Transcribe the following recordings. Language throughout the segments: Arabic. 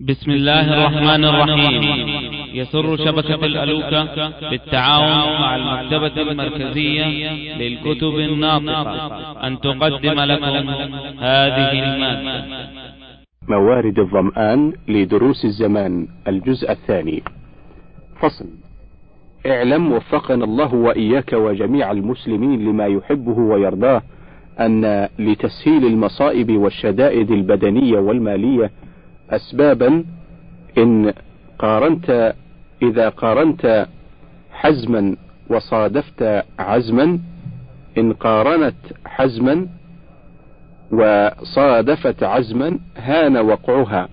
بسم الله الرحمن الرحيم. يسر شبكة الألوكة بالتعاون مع المكتبة المركزية للكتب الناطقة. أن تقدم لكم هذه المادة. موارد الظمآن لدروس الزمان الجزء الثاني. فصل. اعلم وفقنا الله وإياك وجميع المسلمين لما يحبه ويرضاه أن لتسهيل المصائب والشدائد البدنية والمالية أسبابا إن قارنت إذا قارنت حزما وصادفت عزما إن قارنت حزما وصادفت عزما هان وقعها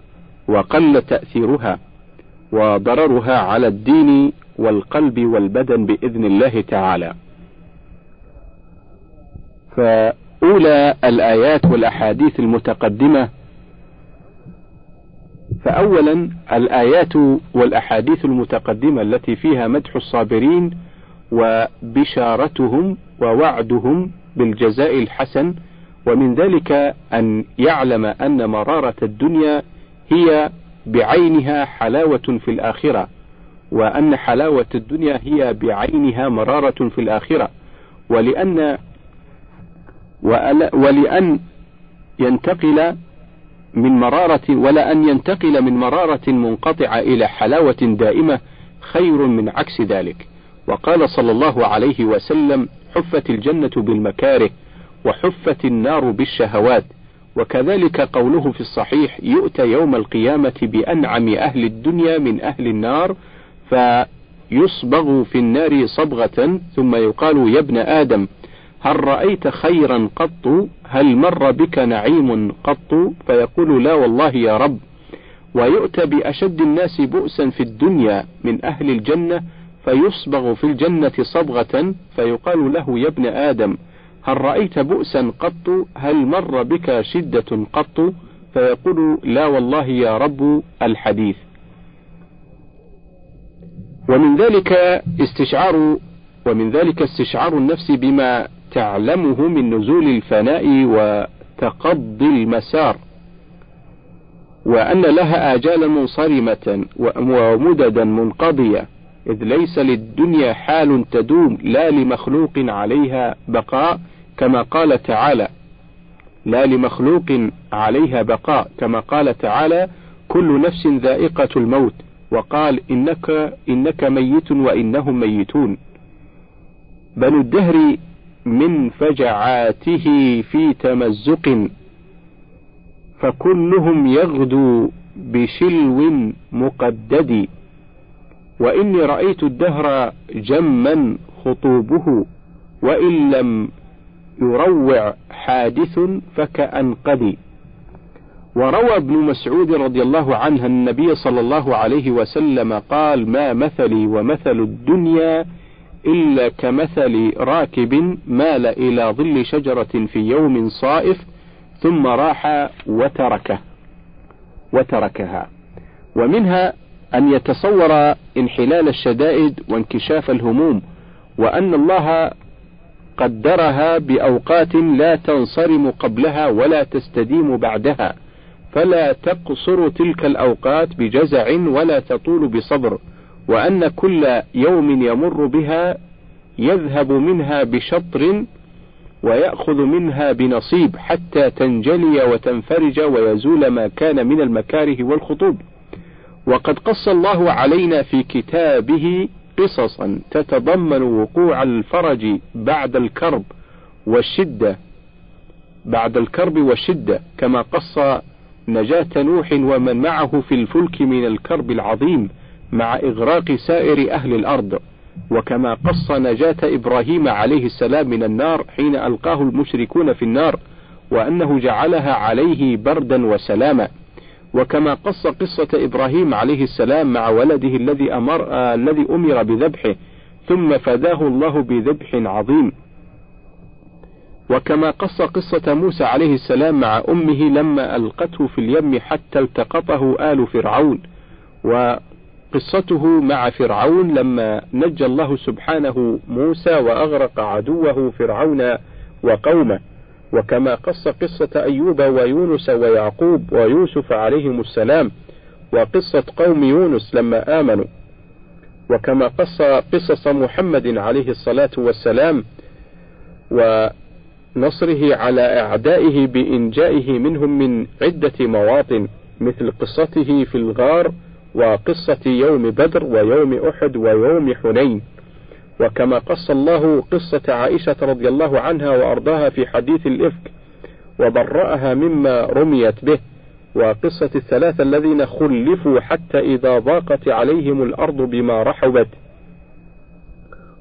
وقل تأثيرها وضررها على الدين والقلب والبدن بإذن الله تعالى. فأولى الآيات والأحاديث المتقدمة فأولا الآيات والأحاديث المتقدمة التي فيها مدح الصابرين وبشارتهم ووعدهم بالجزاء الحسن ومن ذلك أن يعلم أن مرارة الدنيا هي بعينها حلاوة في الآخرة وأن حلاوة الدنيا هي بعينها مرارة في الآخرة ولأن ولأن ينتقل من مرارة ولا أن ينتقل من مرارة منقطعة إلى حلاوة دائمة خير من عكس ذلك. وقال صلى الله عليه وسلم حفت الجنة بالمكاره وحفت النار بالشهوات وكذلك قوله في الصحيح يؤتى يوم القيامة بأنعم أهل الدنيا من أهل النار فيصبغ في النار صبغة ثم يقال يا ابن آدم هل رأيت خيرا قط؟ هل مر بك نعيم قط؟ فيقول لا والله يا رب. ويؤتى بأشد الناس بؤسا في الدنيا من أهل الجنة فيصبغ في الجنة صبغة فيقال له يا ابن آدم هل رأيت بؤسا قط؟ هل مر بك شدة قط؟ فيقول لا والله يا رب الحديث. ومن ذلك استشعار ومن ذلك استشعار النفس بما تعلمه من نزول الفناء وتقضي المسار وأن لها آجالا منصرمة ومددا منقضية إذ ليس للدنيا حال تدوم لا لمخلوق عليها بقاء كما قال تعالى لا لمخلوق عليها بقاء كما قال تعالى كل نفس ذائقة الموت وقال إنك إنك ميت وإنهم ميتون. بنو الدهر من فجعاته في تمزق. فكلهم يغدو بشلو مقدد. وإني رأيت الدهر جما خطوبه وإن لم يروع حادث فكأنقدي وروى ابن مسعود رضي الله عنه النبي صلى الله عليه وسلم قال ما مثلي ومثل الدنيا إلا كمثل راكب مال إلى ظل شجرة في يوم صائف ثم راح وتركه وتركها. ومنها أن يتصور انحلال الشدائد وانكشاف الهموم وأن الله قدرها بأوقات لا تنصرم قبلها ولا تستديم بعدها فلا تقصر تلك الأوقات بجزع ولا تطول بصبر. وأن كل يوم يمر بها يذهب منها بشطر ويأخذ منها بنصيب حتى تنجلي وتنفرج ويزول ما كان من المكاره والخطوب. وقد قص الله علينا في كتابه قصصا تتضمن وقوع الفرج بعد الكرب والشدة بعد الكرب والشدة كما قص نجاة نوح ومن معه في الفلك من الكرب العظيم. مع إغراق سائر أهل الأرض وكما قص نجاة إبراهيم عليه السلام من النار حين ألقاه المشركون في النار وأنه جعلها عليه بردا وسلاما. وكما قص قصة إبراهيم عليه السلام مع ولده الذي أمر آه الذي أمر بذبحه ثم فداه الله بذبح عظيم. وكما قص قصة موسى عليه السلام مع أمه لما ألقته في اليم حتى التقطه آل فرعون وقصته مع فرعون لما نجى الله سبحانه موسى وأغرق عدوه فرعون وقومه. وكما قص قصة أيوب ويونس ويعقوب ويوسف عليهم السلام وقصة قوم يونس لما آمنوا. وكما قص قصص محمد عليه الصلاة والسلام ونصره على أعدائه بإنجائه منهم من عدة مواطن مثل قصته في الغار وقصة يوم بدر ويوم أحد ويوم حنين. وكما قص الله قصة عائشة رضي الله عنها وأرضاها في حديث الإفك وبرأها مما رميت به. وقصة الثلاثة الذين خلفوا حتى إذا ضاقت عليهم الأرض بما رحبت.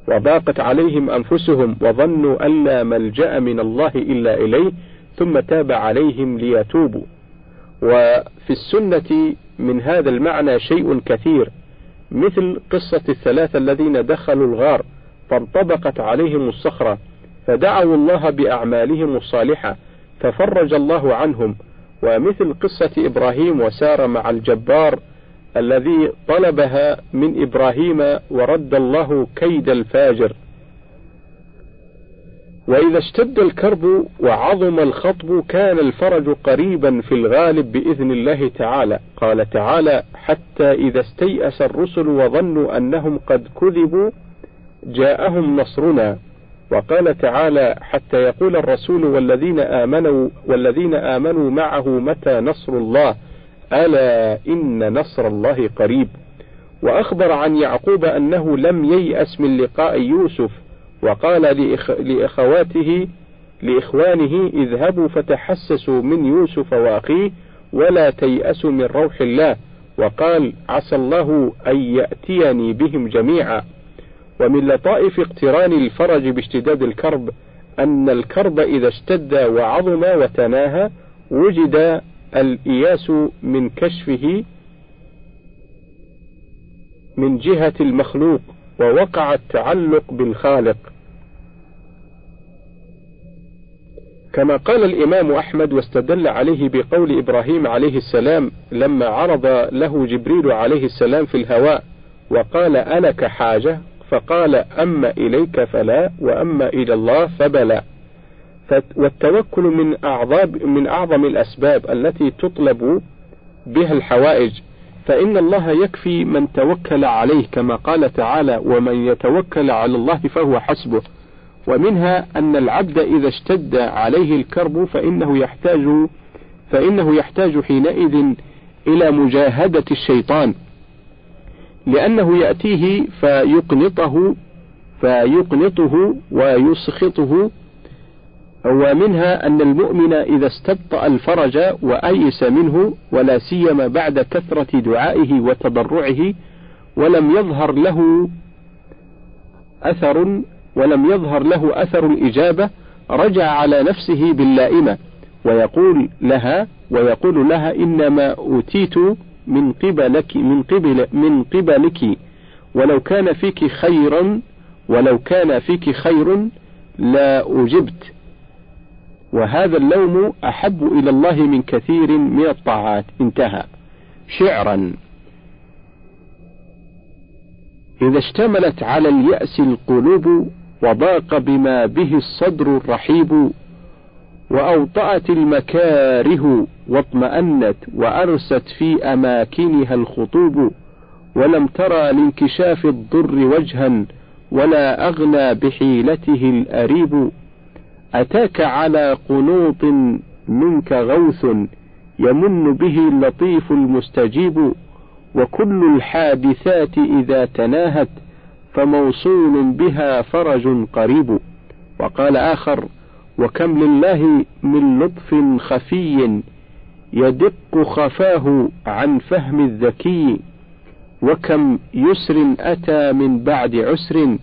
وضاقت عليهم أنفسهم وظنوا أن لا ملجأ من الله إلا إليه ثم تاب عليهم ليتوبوا. وفي السنة من هذا المعنى شيء كثير مثل قصة الثلاثة الذين دخلوا الغار فانطبقت عليهم الصخرة فدعوا الله بأعمالهم الصالحة ففرج الله عنهم. ومثل قصة إبراهيم وسار مع الجبار الذي طلبها من إبراهيم ورد الله كيد الفاجر. وإذا اشتد الكرب وعظم الخطب كان الفرج قريبا في الغالب بإذن الله تعالى. قال تعالى حتى إذا استيأس الرسل وظنوا أنهم قد كذبوا جاءهم نصرنا. وقال تعالى حتى يقول الرسول والذين آمنوا والذين آمنوا معه متى نصر الله؟ ألا إن نصر الله قريب. وأخبر عن يعقوب أنه لم ييأس من لقاء يوسف وقال لإخ... لإخواته لإخوانه اذهبوا فتحسسوا من يوسف وأخيه ولا تيأسوا من روح الله وقال عسى الله أن يأتيني بهم جميعا. ومن لطائف اقتران الفرج باشتداد الكرب أن الكرب إذا اشتد وعظم وتناهى وجد الإياس من كشفه من جهة المخلوق ووقع التعلق بالخالق. كما قال الإمام أحمد واستدل عليه بقول إبراهيم عليه السلام لما عرض له جبريل عليه السلام في الهواء وقال ألك حاجة فقال أما إليك فلا وأما إلى الله فبلى والتوكل من أعظم من أعظم الأسباب التي تطلب بها الحوائج. فإن الله يكفي من توكل عليه كما قال تعالى ومن يتوكل على الله فهو حسبه. ومنها أن العبد إذا اشتد عليه الكرب فإنه يحتاج فإنه يحتاج حينئذ إلى مجاهدة الشيطان لأنه يأتيه فيقنطه فيقنطه ويسخطه ومنها أن المؤمن إذا استبطأ الفرج وأيس منه ولا سيما بعد كثرة دعائه وتضرعه ولم يظهر له أثر ولم يظهر له أثر الإجابة رجع على نفسه باللائمة ويقول لها ويقول لها إنما أوتيت من قبلك من قبل من قبلك ولو كان فيك خيرا ولو كان فيك خير لا أجبت. وهذا اللوم أحب إلى الله من كثير من الطاعات. انتهى. شعرا. إذا اشتملت على اليأس القلوب وضاق بما به الصدر الرحيب وأوطأت المكاره واطمأنت وأرست في أماكنها الخطوب ولم ترى لانكشاف الضر وجها ولا أغنى بحيلته الأريب. أتاك على قنوط منك غوث يمن به اللطيف المستجيب وكل الحادثات إذا تناهت فموصول بها فرج قريب. وقال آخر وكم لله من لطف خفي يدق خفاه عن فهم الذكي. وكم يسر أتى من بعد عسر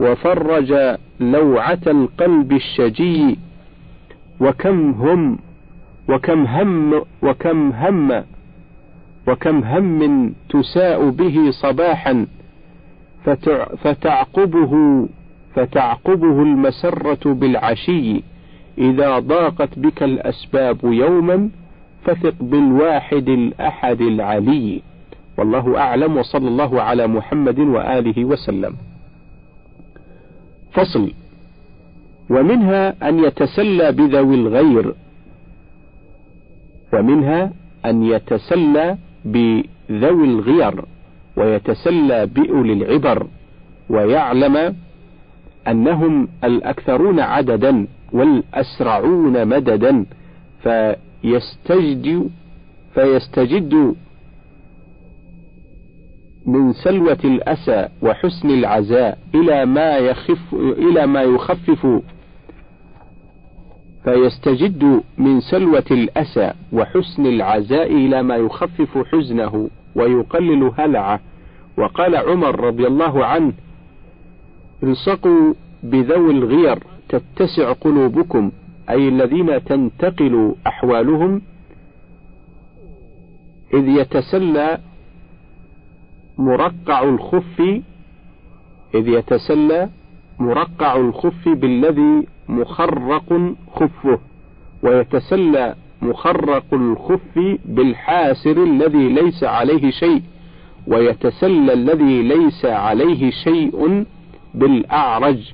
وفرج لوعة القلب الشجي. وكم هم وكم هم وكم هم وكم هم تساء به صباحا. فتعقبه فتعقبه المسرة بالعشي. إذا ضاقت بك الأسباب يوما فثق بالواحد الأحد العلي. والله أعلم وصلى الله على محمد وآله وسلم. فصل. ومنها أن يتسلى بذوي الغير. ومنها أن يتسلى بذوي الغير. ويتسلى بأولي العبر ويعلم أنهم الأكثرون عددا والأسرعون مددا فيستجد فيستجد من سلوة الأسى وحسن العزاء إلى ما يخف إلى ما يخفف فيستجد من سلوة الأسى وحسن العزاء إلى ما يخفف حزنه. ويقلل هلعه. وقال عمر رضي الله عنه الصقوا بذوي الغير تتسع قلوبكم أي الذين تنتقل أحوالهم إذ يتسلى مرقع الخف إذ يتسلى مرقع الخف بالذي مخرق خفه ويتسلى مخرق الخف بالحاسر الذي ليس عليه شيء ويتسلى الذي ليس عليه شيء بالأعرج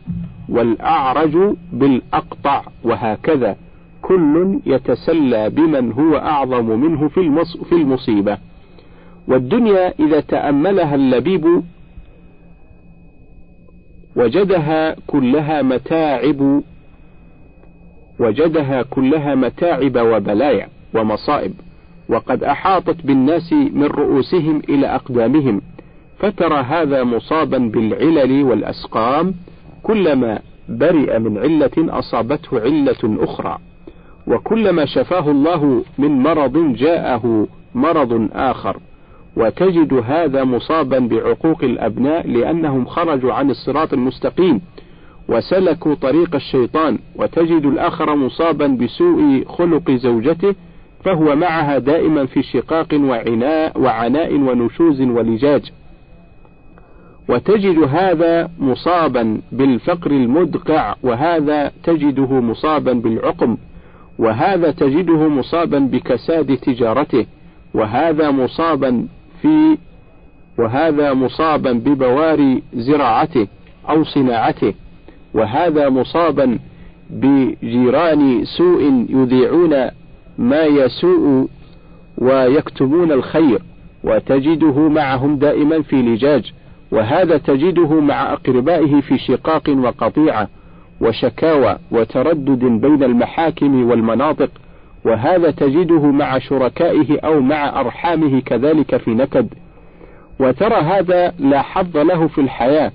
والأعرج بالأقطع وهكذا كل يتسلى بمن هو أعظم منه في, في المصيبة. والدنيا إذا تأملها اللبيب وجدها كلها متاعب وجدها كلها متاعب وبلايا ومصائب وقد أحاطت بالناس من رؤوسهم إلى أقدامهم فترى هذا مصابا بالعلل والأسقام كلما برئ من علة أصابته علة أخرى وكلما شفاه الله من مرض جاءه مرض آخر وتجد هذا مصابا بعقوق الأبناء لأنهم خرجوا عن الصراط المستقيم. وسلكوا طريق الشيطان وتجد الآخر مصابا بسوء خلق زوجته فهو معها دائما في شقاق وعناء وعناء ونشوز ولجاج. وتجد هذا مصابا بالفقر المدقع وهذا تجده مصابا بالعقم وهذا تجده مصابا بكساد تجارته وهذا مصابا في وهذا مصابا ببواري زراعته أو صناعته. وهذا مصابا بجيران سوء يذيعون ما يسوء ويكتمون الخير وتجده معهم دائما في لجاج وهذا تجده مع أقربائه في شقاق وقطيعة وشكاوى وتردد بين المحاكم والمناطق وهذا تجده مع شركائه أو مع أرحامه كذلك في نكد. وترى هذا لا حظ له في الحياة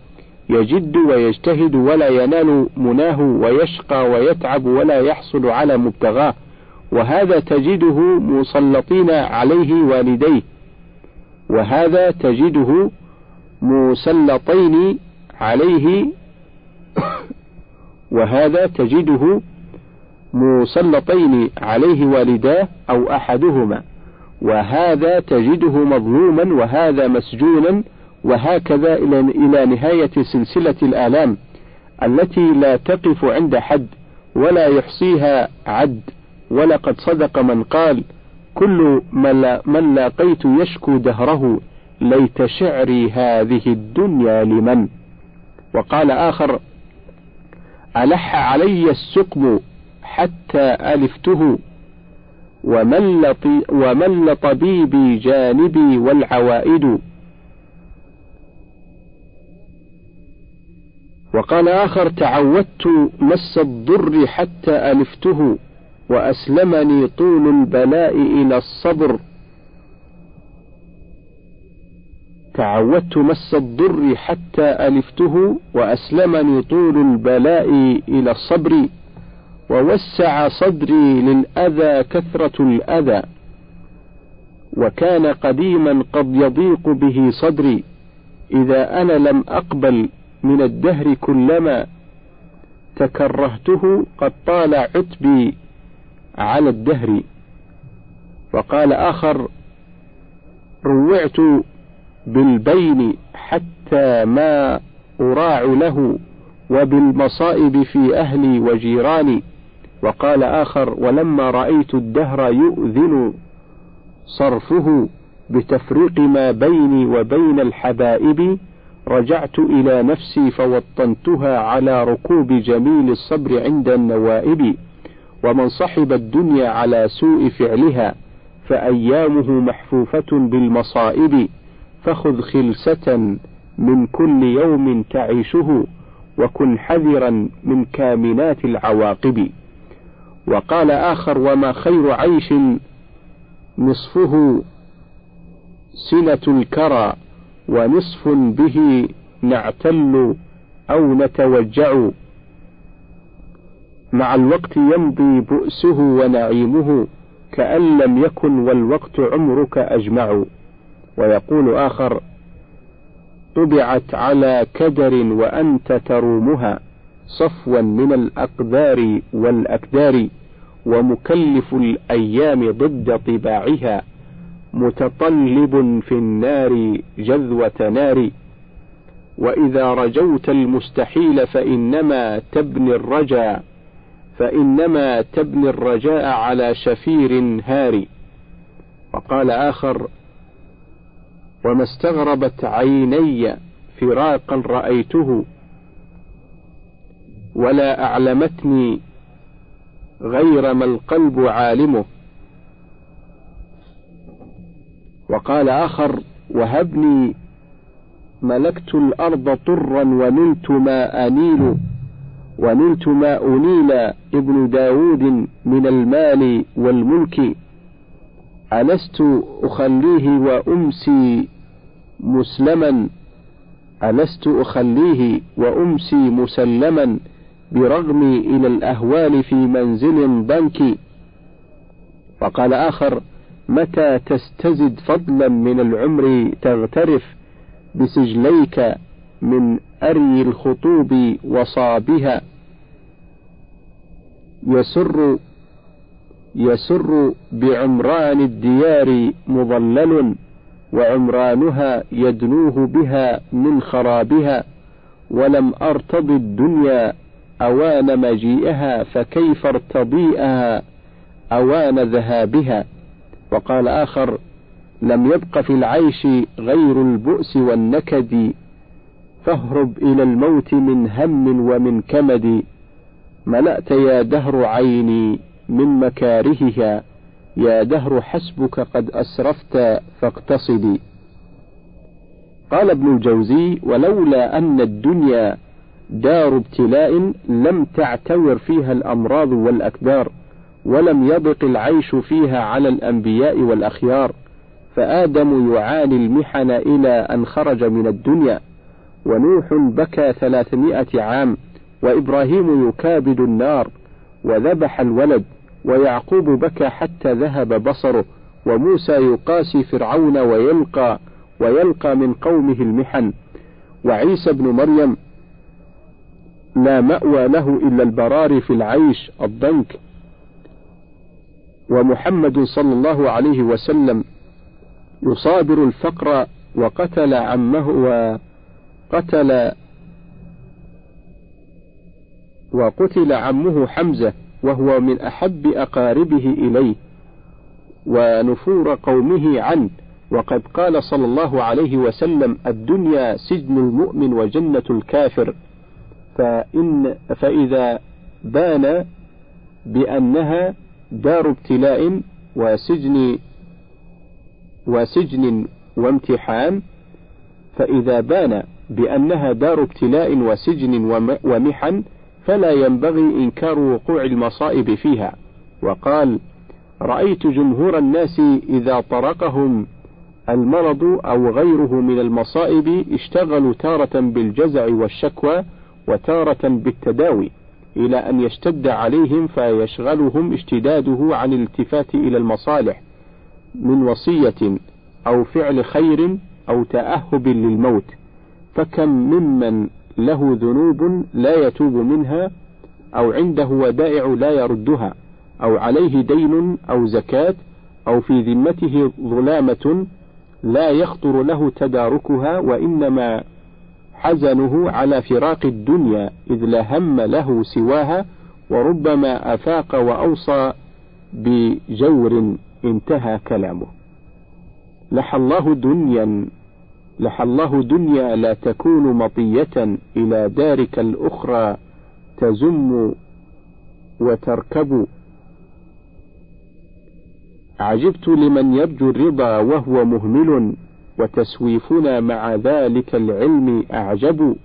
يجد ويجتهد ولا ينال مناه ويشقى ويتعب ولا يحصل على مبتغاه وهذا تجده مسلطين عليه والديه وهذا تجده مسلطين عليه وهذا تجده مسلطين عليه والداه أو أحدهما وهذا تجده مظلوما وهذا مسجونا وهكذا إلى نهاية سلسلة الآلام التي لا تقف عند حد ولا يحصيها عد ولقد صدق من قال كل من لاقيت يشكو دهره ليت شعري هذه الدنيا لمن؟ وقال آخر ألح علي السقم حتى ألفته ومل, ومل طبيبي جانبي والعوائد؟ وقال آخر تعودت مس الضر حتى ألفته وأسلمني طول البلاء إلى الصبر. تعودت مس الضر حتى ألفته وأسلمني طول البلاء إلى الصبر ووسع صدري للأذى كثرة الأذى وكان قديما قد يضيق به صدري إذا أنا لم أقبل من الدهر كلما تكرهته قد طال عتبي على الدهر. وقال آخر روعت بالبين حتى ما أراع له وبالمصائب في أهلي وجيراني. وقال آخر ولما رأيت الدهر يؤذن صرفه بتفريق ما بيني وبين الحبائب رجعت إلى نفسي فوطنتها على ركوب جميل الصبر عند النوائب ومن صحب الدنيا على سوء فعلها فأيامه محفوفة بالمصائب فخذ خلسة من كل يوم تعيشه وكن حذرا من كامنات العواقب. وقال آخر وما خير عيش نصفه سنة الكرى ونصف به نعتل أو نتوجع. مع الوقت يمضي بؤسه ونعيمه كأن لم يكن والوقت عمرك أجمع. ويقول آخر طبعت على كدر وأنت ترومها صفوا من الأقدار والأكدار ومكلف الأيام ضد طباعها. متطلب في النار جذوة نار. وإذا رجوت المستحيل فإنما تبني الرجا فإنما تبني الرجاء على شفير هاري وقال آخر وما استغربت عيني فراقا رأيته ولا أعلمتني غير ما القلب عالمه. وقال آخر وهبني ملكت الأرض طرا ونلت ما أنيل ونلت ما أنيل ابن داود من المال والملك. ألست أخليه وأمسي مسلما؟ ألست أخليه وأمسي مسلما برغمي إلى الأهوال في منزل ضنك وقال آخر متى تستزد فضلا من العمر تغترف بسجليك من أري الخطوب وصابها. يسر يسر بعمران الديار مضلل وعمرانها يدنوه بها من خرابها. ولم أرتض الدنيا أوان مجيئها فكيف ارتضيئها أوان ذهابها. وقال آخر لم يبق في العيش غير البؤس والنكد فاهرب إلى الموت من هم ومن كمد ملأت يا دهر عيني من مكارهها يا دهر حسبك قد أسرفت فاقتصدي قال ابن الجوزي ولولا أن الدنيا دار ابتلاء لم تعتور فيها الأمراض والأكدار. ولم يضق العيش فيها على الأنبياء والأخيار فآدم يعاني المحن إلى أن خرج من الدنيا. ونوح بكى ثلاثمائة عام وإبراهيم يكابد النار وذبح الولد ويعقوب بكى حتى ذهب بصره وموسى يقاسي فرعون ويلقى ويلقى من قومه المحن. وعيسى بن مريم لا مأوى له إلا البرار في العيش الضنك. ومحمد صلى الله عليه وسلم يصابر الفقر وقتل عمه وقتل وقتل عمه حمزة وهو من أحب أقاربه إليه ونفور قومه عنه. وقد قال صلى الله عليه وسلم الدنيا سجن المؤمن وجنة الكافر. فإن فإذا بان بأنها دار ابتلاء وسجن وسجن وامتحان فإذا بان بأنها دار ابتلاء وسجن ومحن فلا ينبغي إنكار وقوع المصائب فيها. وقال رأيت جمهور الناس إذا طرقهم المرض أو غيره من المصائب اشتغلوا تارة بالجزع والشكوى وتارة بالتداوي. إلى أن يشتد عليهم فيشغلهم اشتداده عن الالتفات إلى المصالح من وصية أو فعل خير أو تأهب للموت. فكم ممن له ذنوب لا يتوب منها أو عنده ودائع لا يردها أو عليه دين أو زكاة أو في ذمته ظلامة لا يخطر له تداركها وإنما حزنه على فراق الدنيا إذ لا هم له سواها وربما أفاق وأوصى بجور انتهى كلامه. لحى الله دنيا لحى الله دنيا لا تكون مطية إلى دارك الأخرى تزم وتركب. عجبت لمن يرجو الرضا وهو مهمل وتسويفنا مع ذلك العلم أعجب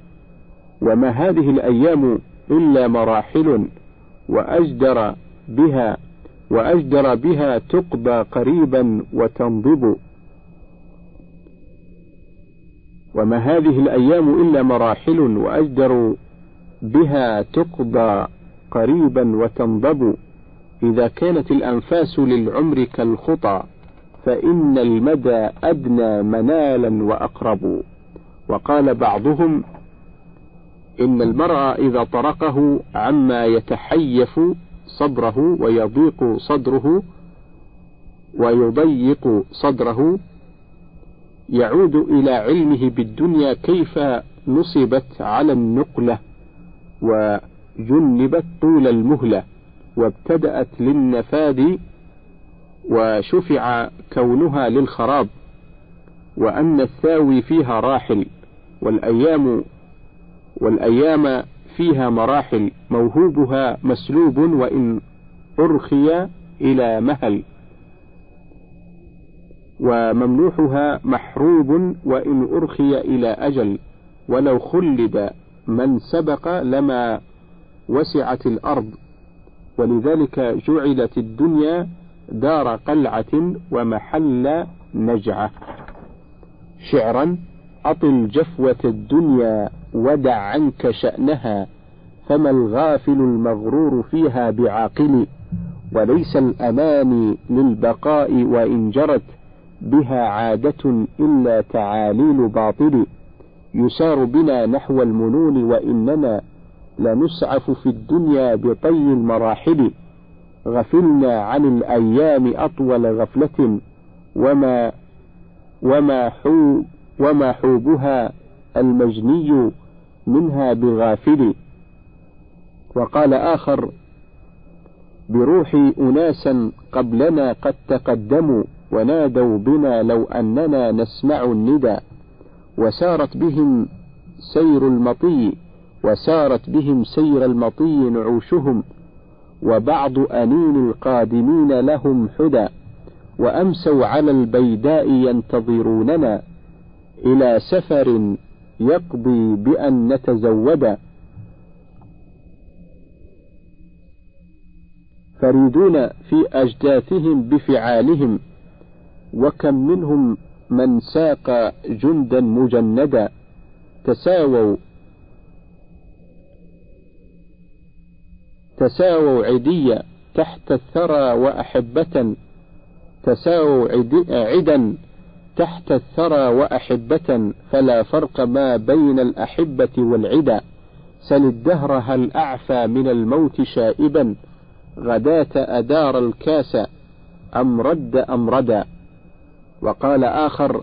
وما هذه الأيام إلا مراحل وأجدر بها وأجدر بها تقضى قريبا وتنضب. وما هذه الأيام إلا مراحل وأجدر بها تقضى قريبا وتنضب. إذا كانت الأنفاس للعمر كالخطى فإن المدى أدنى منالا وأقرب. وقال بعضهم إن المرء إذا طرقه عما يتحيف صبره ويضيق صدره ويضيق صدره يعود إلى علمه بالدنيا كيف نصبت على النقلة وجنبت طول المهلة وابتدأت للنفاد وشفع كونها للخراب وأن الثاوي فيها راحل والأيام والأيام فيها مراحل موهوبها مسلوب وإن أرخي إلى مهل وممنوحها محروب وإن أرخي إلى أجل ولو خلد من سبق لما وسعت الأرض ولذلك جعلت الدنيا دار قلعة ومحل نجعة. شعرا أطل جفوة الدنيا ودع عنك شأنها فما الغافل المغرور فيها بعاقل وليس الأمان للبقاء وإن جرت بها عادة إلا تعاليل باطل. يسار بنا نحو المنون وإننا لنسعف في الدنيا بطي المراحل. غفلنا عن الأيام أطول غفلة وما وما حو وما حوبها المجني منها بغافل. وقال آخر بروحي أناسا قبلنا قد تقدموا ونادوا بنا لو أننا نسمع الندى. وسارت بهم سير المطي وسارت بهم سير المطي نعوشهم. وبعض أنين القادمين لهم حدى وأمسوا على البيداء ينتظروننا إلى سفر يقضي بأن نتزودا. فريدون في أجداثهم بفعالهم وكم منهم من ساق جندا مجندا تساووا تساووا عديا تحت الثرى وأحبة تساووا عدا تحت الثرى وأحبة فلا فرق ما بين الأحبة والعدا. سل الدهر هل أعفى من الموت شائبا غداة أدار الكاس أم رد أم ردا. وقال آخر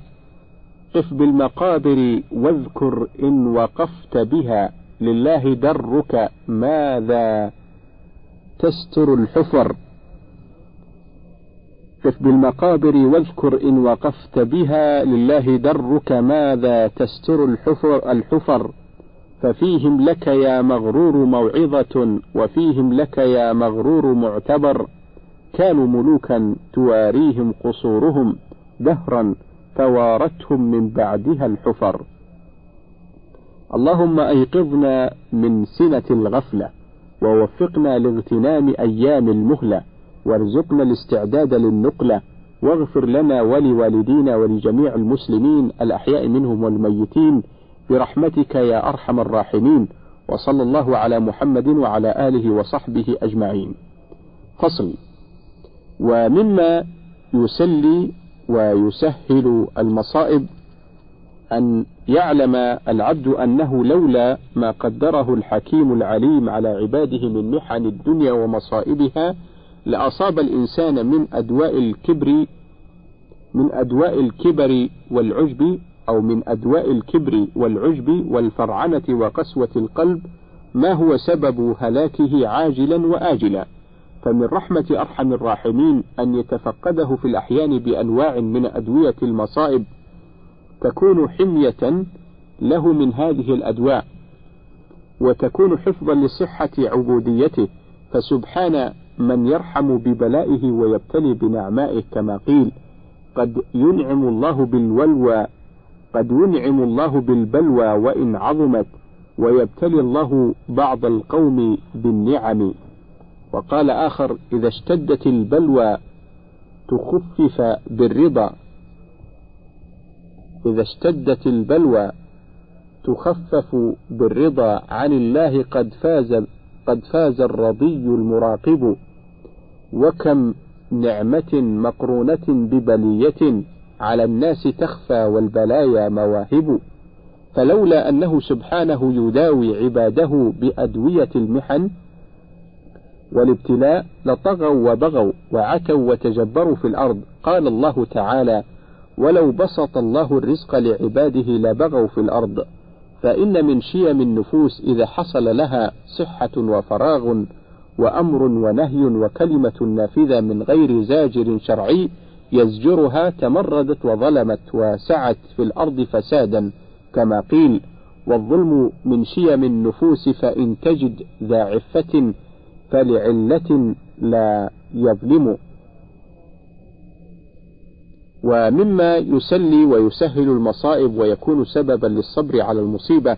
قف بالمقابر واذكر إن وقفت بها لله درك ماذا تستر الحفر. قف بالمقابر واذكر إن وقفت بها لله درك ماذا تستر الحفر الحفر. ففيهم لك يا مغرور موعظة وفيهم لك يا مغرور معتبر. كانوا ملوكا تواريهم قصورهم دهرا توارتهم من بعدها الحفر. اللهم أيقظنا من سنة الغفلة. ووفقنا لاغتنام أيام المهلة وارزقنا الاستعداد للنقلة واغفر لنا ولوالدينا ولجميع المسلمين الأحياء منهم والميتين برحمتك يا أرحم الراحمين وصلى الله على محمد وعلى آله وصحبه أجمعين. فصل ومما يسلي ويسهل المصائب أن يعلم العبد أنه لولا ما قدره الحكيم العليم على عباده من محن الدنيا ومصائبها لأصاب الإنسان من أدواء الكبر من أدواء الكبر والعجب أو من أدواء الكبر والعجب والفرعنة وقسوة القلب ما هو سبب هلاكه عاجلا وآجلا. فمن رحمة أرحم الراحمين أن يتفقده في الأحيان بأنواع من أدوية المصائب تكون حمية له من هذه الأدواء وتكون حفظا لصحة عبوديته فسبحان من يرحم ببلائه ويبتلي بنعمائه كما قيل قد ينعم الله بالولوى قد ينعم الله بالبلوى وإن عظمت ويبتلي الله بعض القوم بالنعم. وقال آخر إذا اشتدت البلوى تخفف بالرضا. إذا اشتدت البلوى تخفف بالرضا عن الله قد فاز قد فاز الرضي المراقب. وكم نعمة مقرونة ببلية على الناس تخفى والبلايا مواهب. فلولا أنه سبحانه يداوي عباده بأدوية المحن والابتلاء لطغوا وبغوا وعتوا وتجبروا في الأرض. قال الله تعالى ولو بسط الله الرزق لعباده لبغوا في الأرض فإن من شيم النفوس إذا حصل لها صحة وفراغ وأمر ونهي وكلمة نافذة من غير زاجر شرعي يزجرها تمردت وظلمت وسعت في الأرض فسادا كما قيل والظلم من شيم النفوس فإن تجد ذا عفة فلعلة لا يظلم. ومما يسلي ويسهل المصائب ويكون سببا للصبر على المصيبة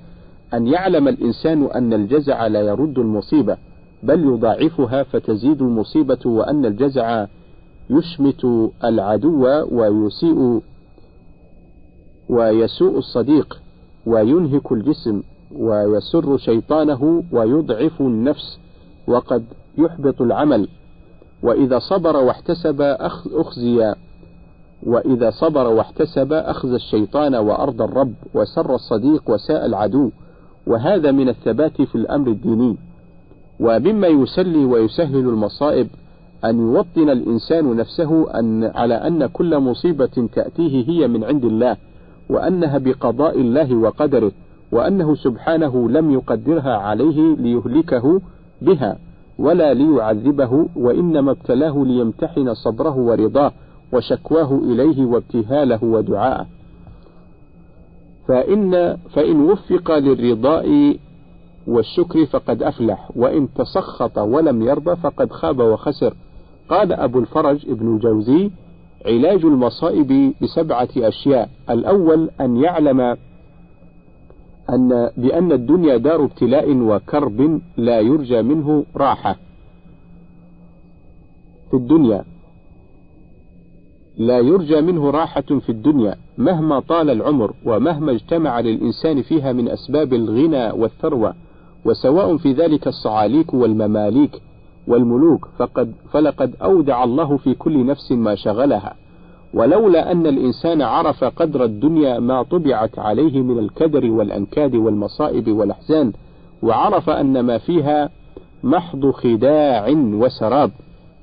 أن يعلم الإنسان أن الجزع لا يرد المصيبة بل يضاعفها فتزيد المصيبة وأن الجزع يشمت العدو ويسيء ويسوء الصديق وينهك الجسم ويسر شيطانه ويضعف النفس وقد يحبط العمل. وإذا صبر واحتسب أخزي وإذا صبر واحتسب أخزى الشيطان وأرضى الرب وسر الصديق وساء العدو. وهذا من الثبات في الأمر الديني. ومما يسلي ويسهل المصائب أن يوطن الإنسان نفسه أن على أن كل مصيبة تأتيه هي من عند الله وأنها بقضاء الله وقدره وأنه سبحانه لم يقدرها عليه ليهلكه بها ولا ليعذبه وإنما ابتلاه ليمتحن صبره ورضاه. وشكواه إليه وابتهاله ودعاءه. فإن فإن وفق للرضاء والشكر فقد أفلح وإن تسخط ولم يرضى فقد خاب وخسر. قال أبو الفرج ابن الجوزي علاج المصائب بسبعة أشياء. الأول أن يعلم أن بأن الدنيا دار ابتلاء وكرب لا يرجى منه راحة في الدنيا. لا يرجى منه راحة في الدنيا مهما طال العمر ومهما اجتمع للإنسان فيها من أسباب الغنى والثروة وسواء في ذلك الصعاليك والمماليك والملوك فقد فلقد أودع الله في كل نفس ما شغلها. ولولا أن الإنسان عرف قدر الدنيا ما طبعت عليه من الكدر والأنكاد والمصائب والأحزان وعرف أن ما فيها محض خداع وسراب.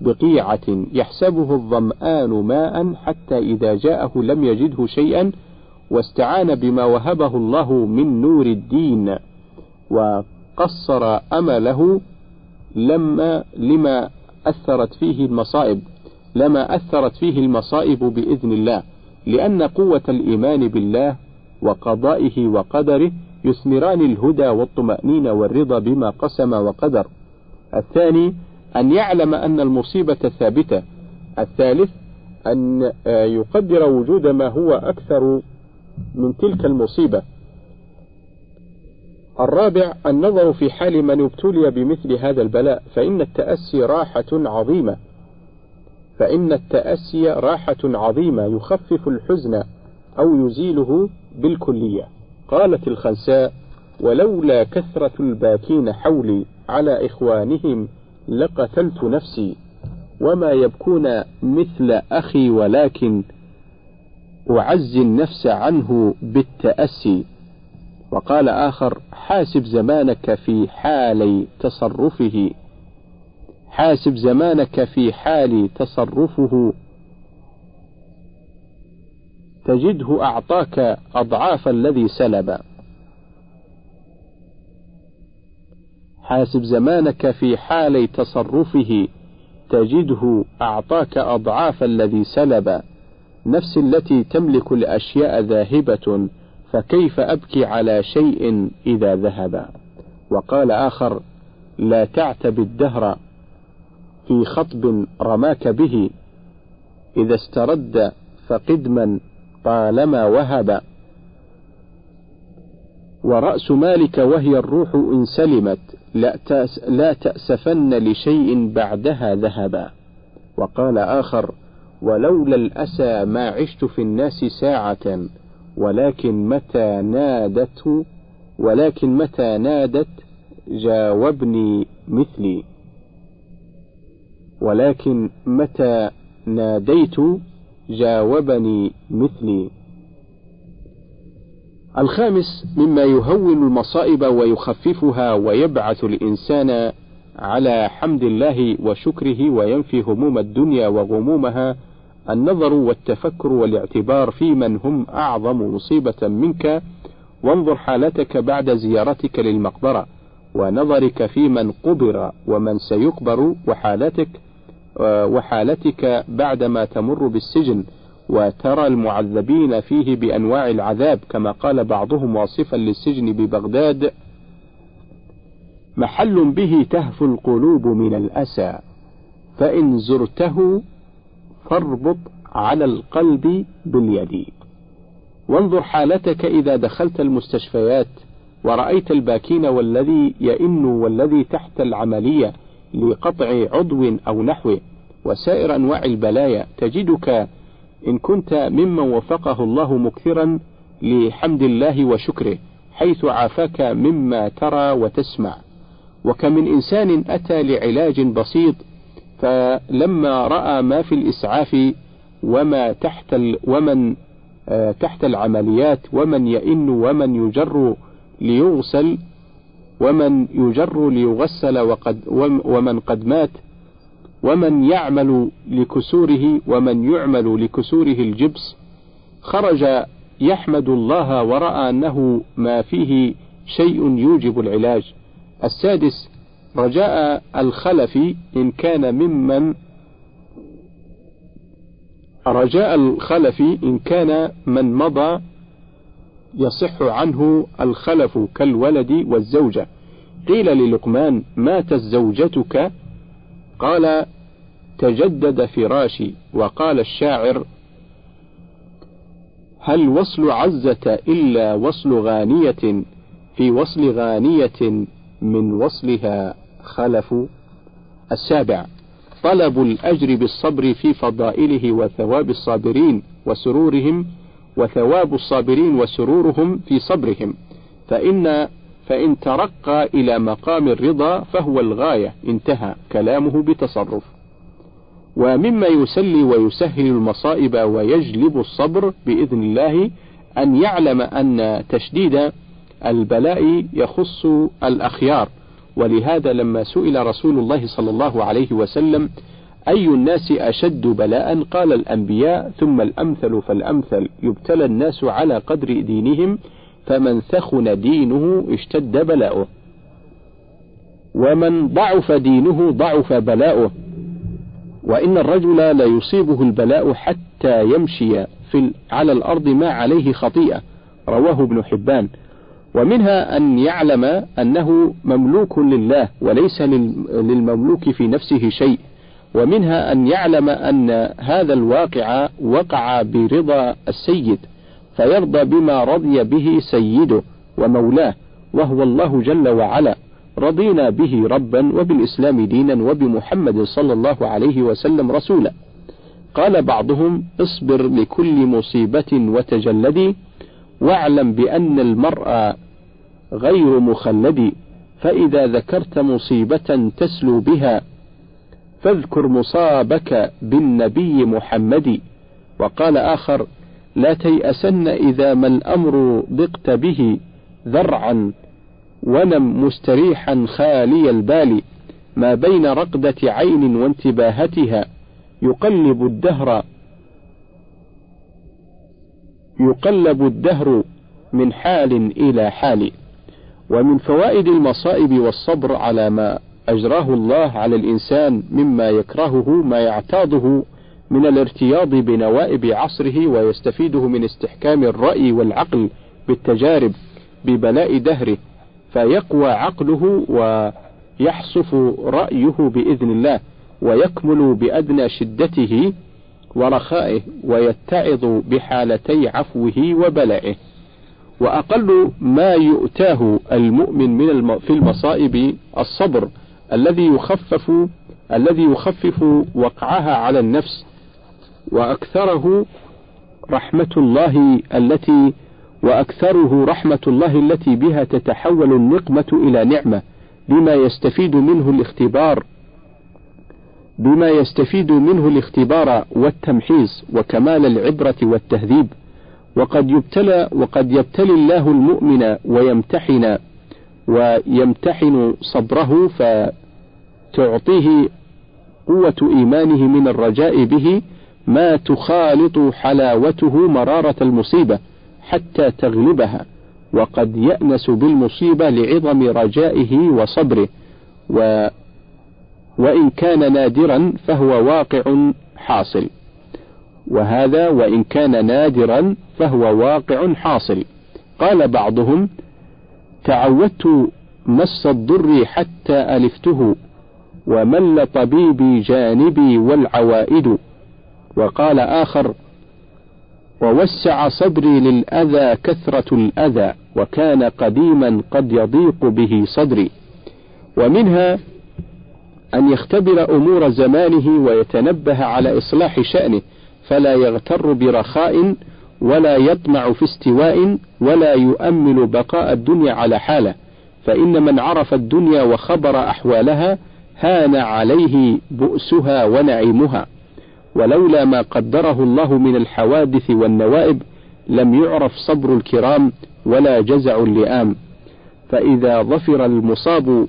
بقيعة يحسبه الظمآن ماء حتى إذا جاءه لم يجده شيئا واستعان بما وهبه الله من نور الدين وقصر أمله لما لما أثرت فيه المصائب لما أثرت فيه المصائب بإذن الله لأن قوة الإيمان بالله وقضائه وقدره يثمران الهدى والطمأنينة والرضا بما قسم وقدر. الثاني أن يعلم أن المصيبة ثابتة. الثالث أن يقدر وجود ما هو أكثر من تلك المصيبة. الرابع النظر في حال من ابتلي بمثل هذا البلاء فإن التأسي راحة عظيمة. فإن التأسي راحة عظيمة يخفف الحزن أو يزيله بالكلية. قالت الخنساء ولولا كثرة الباكين حولي على إخوانهم لقتلت نفسي وما يبكون مثل أخي ولكن أعزي النفس عنه بالتأسي. وقال آخر حاسب زمانك في حال تصرفه. حاسب زمانك في حال تصرفه. تجده أعطاك أضعاف الذي سلب. حاسب زمانك في حال تصرفه تجده أعطاك أضعاف الذي سلب. نفس التي تملك الأشياء ذاهبة فكيف أبكي على شيء إذا ذهب؟ وقال آخر لا تعتب الدهر في خطب رماك به. إذا استرد فقدما طالما وهب. ورأس مالك وهي الروح إن سلمت. لا, تأس لا تأسفن لشيء بعدها ذهبا. وقال آخر ولولا الأسى ما عشت في الناس ساعة ولكن متى نادته ولكن متى نادت جاوبني مثلي. ولكن متى ناديت جاوبني مثلي. الخامس مما يهون المصائب ويخففها ويبعث الإنسان على حمد الله وشكره وينفي هموم الدنيا وغمومها النظر والتفكر والاعتبار في من هم أعظم مصيبة منك وانظر حالتك بعد زيارتك للمقبرة ونظرك في من قبر ومن سيقبر وحالتك وحالتك بعدما تمر بالسجن. وترى المعذبين فيه بأنواع العذاب كما قال بعضهم واصفا للسجن ببغداد محل به تهفو القلوب من الأسى فإن زرته فاربط على القلب باليد. وانظر حالتك إذا دخلت المستشفيات ورأيت الباكين والذي يئن والذي تحت العملية لقطع عضو أو نحوه وسائر أنواع البلايا تجدك إن كنت ممن وفقه الله مكثرا لحمد الله وشكره حيث عافاك مما ترى وتسمع. وكم من إنسان أتى لعلاج بسيط فلما رأى ما في الإسعاف وما تحت ومن آه تحت العمليات ومن يئن ومن يجر ليغسل ومن يجر ليغسل وقد ومن قد مات ومن يعمل لكسوره ومن يعمل لكسوره الجبس خرج يحمد الله ورأى أنه ما فيه شيء يوجب العلاج. السادس رجاء الخلف إن كان ممن رجاء الخلف إن كان من مضى يصح عنه الخلف كالولد والزوجة. قيل للقمان ماتت زوجتك؟ قال تجدد فراشي وقال الشاعر هل وصل عزة إلا وصل غانية؟ في وصل غانية من وصلها خلف. السابع طلب الأجر بالصبر في فضائله وثواب الصابرين وسرورهم وثواب الصابرين وسرورهم في صبرهم فإن فإن ترقى إلى مقام الرضا فهو الغاية انتهى كلامه بتصرف. ومما يسلي ويسهل المصائب ويجلب الصبر بإذن الله أن يعلم أن تشديد البلاء يخص الأخيار. ولهذا لما سئل رسول الله صلى الله عليه وسلم أي الناس أشد بلاء؟ قال الأنبياء ثم الأمثل فالأمثل. يبتلى الناس على قدر دينهم فمن ثخن دينه اشتد بلاؤه. ومن ضعف دينه ضعف بلاؤه. وإن الرجل لا يصيبه البلاء حتى يمشي في على الأرض ما عليه خطيئة. رواه ابن حبان. ومنها أن يعلم أنه مملوك لله وليس للمملوك في نفسه شيء. ومنها أن يعلم أن هذا الواقع وقع برضا السيد. فيرضى بما رضي به سيده ومولاه وهو الله جل وعلا. رضينا به ربا وبالإسلام دينا وبمحمد صلى الله عليه وسلم رسولا. قال بعضهم اصبر لكل مصيبة وتجلدي واعلم بأن المرء غير مخلد فإذا ذكرت مصيبة تسلو بها فاذكر مصابك بالنبي محمد. وقال آخر لا تيأسن إذا ما الأمر ضقت به ذرعا ونم مستريحا خالي البال ما بين رقدة عين وانتباهتها يقلب الدهر يقلب الدهر من حال إلى حال ومن فوائد المصائب والصبر على ما أجراه الله على الإنسان مما يكرهه ما يعتاضه من الارتياض بنوائب عصره ويستفيده من استحكام الرأي والعقل بالتجارب ببلاء دهره فيقوى عقله ويحصف رأيه بإذن الله ويكمل بأدنى شدته ورخائه ويتعظ بحالتي عفوه وبلعه وأقل ما يؤتاه المؤمن من الم... في المصائب الصبر الذي يخفف الذي يخفف وقعها على النفس وأكثره رحمة الله التي وأكثره رحمة الله التي بها تتحول النقمة إلى نعمة بما يستفيد منه الاختبار بما يستفيد منه الاختبار والتمحيص وكمال العبرة والتهذيب. وقد يبتلى وقد يبتلي الله المؤمن ويمتحن ويمتحن صبره فتعطيه قوة إيمانه من الرجاء به ما تخالط حلاوته مرارة المصيبة حتى تغلبها وقد يأنس بالمصيبة لعظم رجائه وصبره و وإن كان نادرا فهو واقع حاصل. وهذا وإن كان نادرا فهو واقع حاصل. قال بعضهم تعودت مس الضر حتى ألفته ومل طبيبي جانبي والعوائد. وقال آخر ووسع صدري للأذى كثرة الأذى وكان قديما قد يضيق به صدري. ومنها أن يختبر أمور زمانه ويتنبه على إصلاح شأنه فلا يغتر برخاء ولا يطمع في استواء ولا يؤمل بقاء الدنيا على حاله. فإن من عرف الدنيا وخبر أحوالها هان عليه بؤسها ونعيمها. ولولا ما قدره الله من الحوادث والنوائب لم يعرف صبر الكرام ولا جزع اللئام. فإذا ظفر المصاب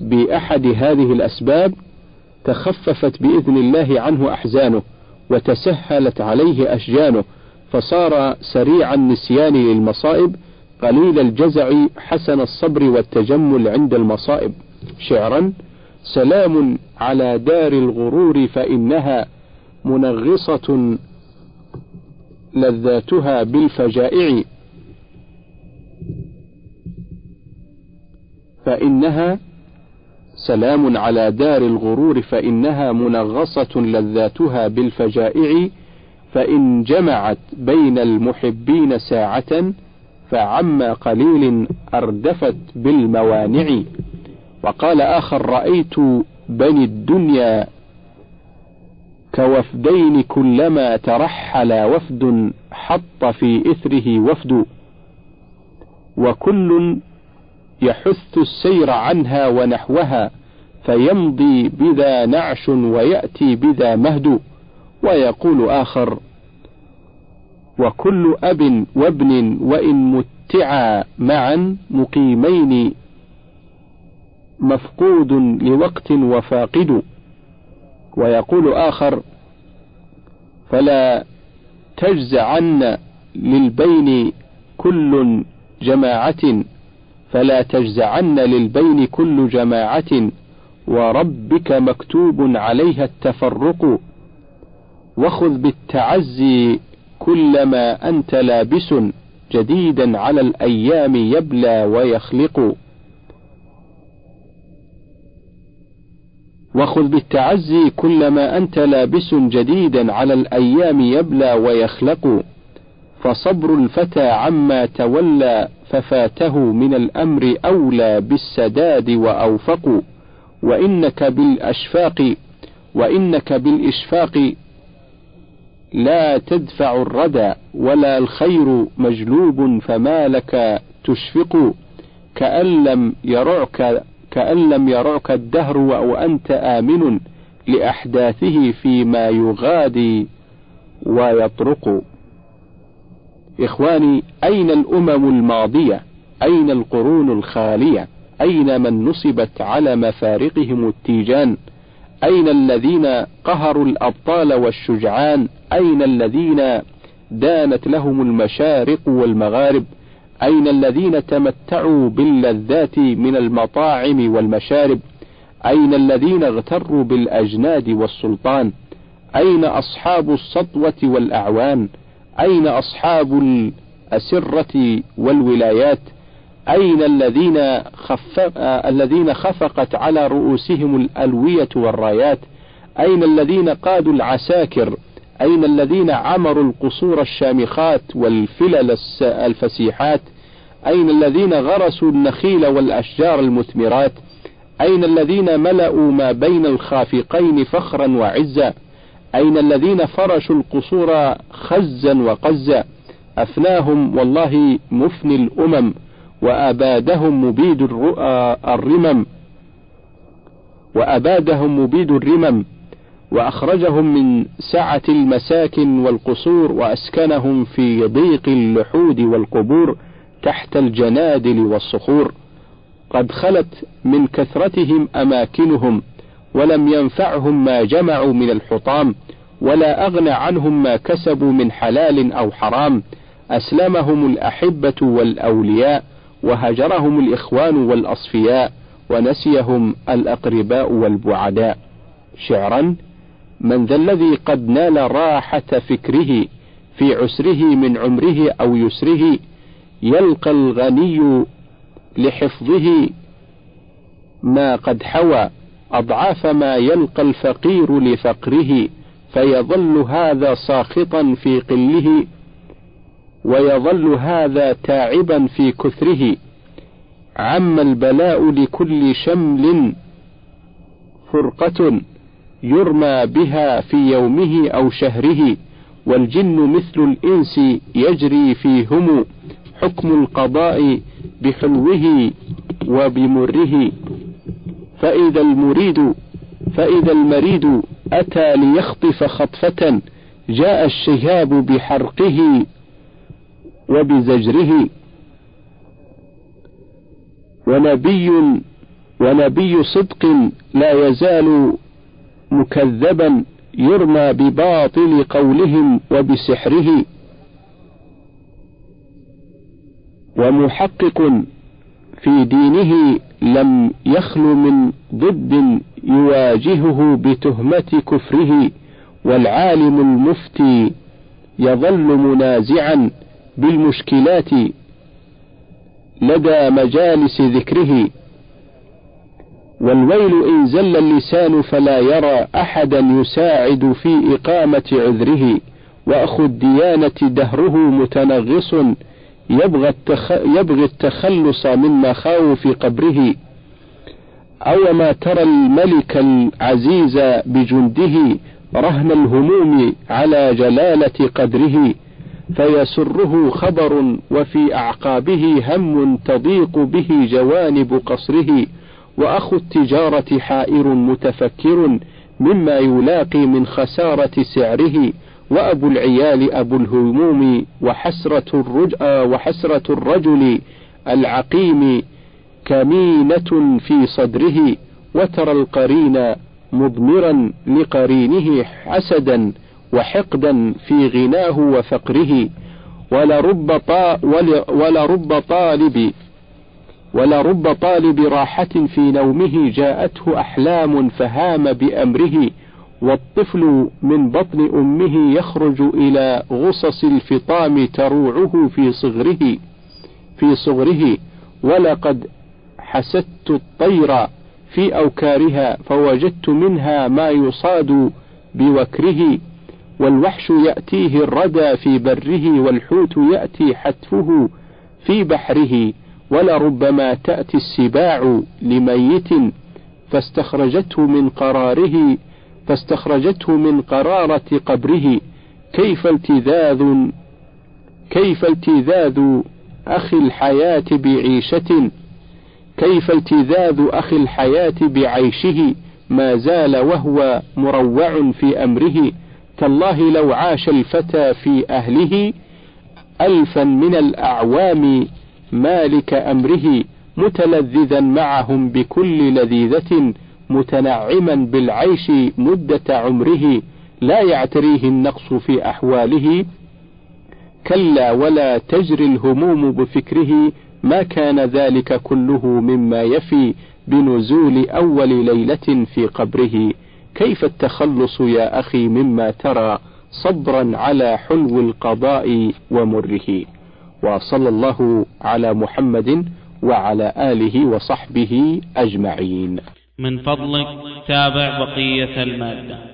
بأحد هذه الأسباب تخففت بإذن الله عنه أحزانه وتسهلت عليه أشجانه فصار سريع النسيان للمصائب قليل الجزع حسن الصبر والتجمل عند المصائب. شعرا سلام على دار الغرور فإنها منغصة لذاتها بالفجائع. فإنها سلام على دار الغرور فإنها منغصة لذاتها بالفجائع. فإن جمعت بين المحبين ساعة فعم قليل أردفت بالموانع. وقال آخر رأيت بني الدنيا كوفدين كلما ترحل وفد حط في إثره وفد. وكل يحث السير عنها ونحوها فيمضي بذا نعش ويأتي بذا مهد. ويقول آخر وكل أب وابن وإن متعا معا مقيمين مفقود لوقت وفاقد. ويقول آخر فلا تجزعن للبين كل جماعة فلا تجزعن للبين كل جماعة وربك مكتوب عليها التفرق وخذ بالتعزي كلما أنت لابس جديدا على الأيام يبلى ويخلق. وخذ بالتعزي كلما أنت لابس جديدا على الأيام يبلى ويخلق. فصبر الفتى عما تولى ففاته من الأمر أولى بالسداد وأوفق. وإنك بالأشفاق وإنك بالإشفاق لا تدفع الردى ولا الخير مجلوب فما لك تشفق. كأن لم يرعك كأن لم يرعك الدهر وأنت آمن لأحداثه فيما يغادي ويطرق. إخواني أين الأمم الماضية؟ أين القرون الخالية؟ أين من نصبت على مفارقهم التيجان؟ أين الذين قهروا الأبطال والشجعان؟ أين الذين دانت لهم المشارق والمغارب؟ أين الذين تمتعوا باللذات من المطاعم والمشارب؟ أين الذين اغتروا بالأجناد والسلطان؟ أين أصحاب السطوة والأعوان؟ أين أصحاب الأسرة والولايات؟ أين الذين خف... الذين خفقت على رؤوسهم الألوية والرايات؟ أين الذين قادوا العساكر؟ أين الذين عمروا القصور الشامخات والفلل الفسيحات؟ أين الذين غرسوا النخيل والأشجار المثمرات؟ أين الذين ملأوا ما بين الخافقين فخرا وعزا؟ أين الذين فرشوا القصور خزا وقزا؟ أفناهم والله مفني الأمم وأبادهم مبيد الرمم. وأبادهم مبيد الرمم. وأخرجهم من سعة المساكن والقصور وأسكنهم في ضيق اللحود والقبور تحت الجنادل والصخور. قد خلت من كثرتهم أماكنهم ولم ينفعهم ما جمعوا من الحطام ولا أغنى عنهم ما كسبوا من حلال أو حرام. أسلمهم الأحبة والأولياء وهجرهم الإخوان والأصفياء ونسيهم الأقرباء والبعداء. شعرا من ذا الذي قد نال راحة فكره في عسره من عمره أو يسره يلقى الغني لحفظه ما قد حوى أضعاف ما يلقى الفقير لفقره فيظل هذا ساخطا في قله ويظل هذا تاعبا في كثره. عم البلاء لكل شمل فرقة. يرمى بها في يومه أو شهره والجن مثل الإنس يجري فيهم حكم القضاء بحلوه وبمره. فإذا المريد فإذا المريد أتى ليخطف خطفة جاء الشهاب بحرقه وبزجره. ونبي ونبي صدق لا يزال مكذبا يرمى بباطل قولهم وبسحره. ومحقق في دينه لم يخل من ضد يواجهه بتهمة كفره والعالم المفتي يظل منازعا بالمشكلات لدى مجالس ذكره. والويل إن زل اللسان فلا يرى أحدا يساعد في إقامة عذره وأخو الديانة دهره متنغص يبغى, التخ... يبغي التخلص من مخاوف قبره. أو ما ترى الملك العزيز بجنده رهن الهموم على جلالة قدره فيسره خبر وفي أعقابه هم تضيق به جوانب قصره. وأخو التجارة حائر متفكر مما يلاقي من خسارة سعره وأبو العيال أبو الهموم وحسرة, الرج... وحسرة الرجل العقيم كمينة في صدره وترى القرين مضمرا لقرينه حسدا وحقدا في غناه وفقره ولرب, ولرب طالب ولرب طالب راحة في نومه جاءته أحلام فهام بأمره والطفل من بطن أمه يخرج إلى غصص الفطام تروعه في صغره في صغره ولقد حسدت الطير في أوكارها فوجدت منها ما يصاد بوكره والوحش يأتيه الردى في بره والحوت يأتي حتفه في بحره. ولربما تأتي السباع لميت فاستخرجته من قراره فاستخرجته من قرارة قبره. كيف التذاذ كيف التذاذ أخي الحياة بعيشة؟ كيف التذاذ أخي الحياة بعيشه؟ ما زال وهو مروع في أمره. تالله لو عاش الفتى في أهله ألفا من الأعوام مالك أمره متلذذا معهم بكل لذيذة متنعما بالعيش مدة عمره لا يعتريه النقص في أحواله. كلا ولا تجري الهموم بفكره ما كان ذلك كله مما يفي بنزول أول ليلة في قبره. كيف التخلص يا أخي مما ترى صبرا على حلو القضاء ومره؟ وصلى الله على محمد وعلى آله وصحبه أجمعين. من فضلك تابع بقية المادة.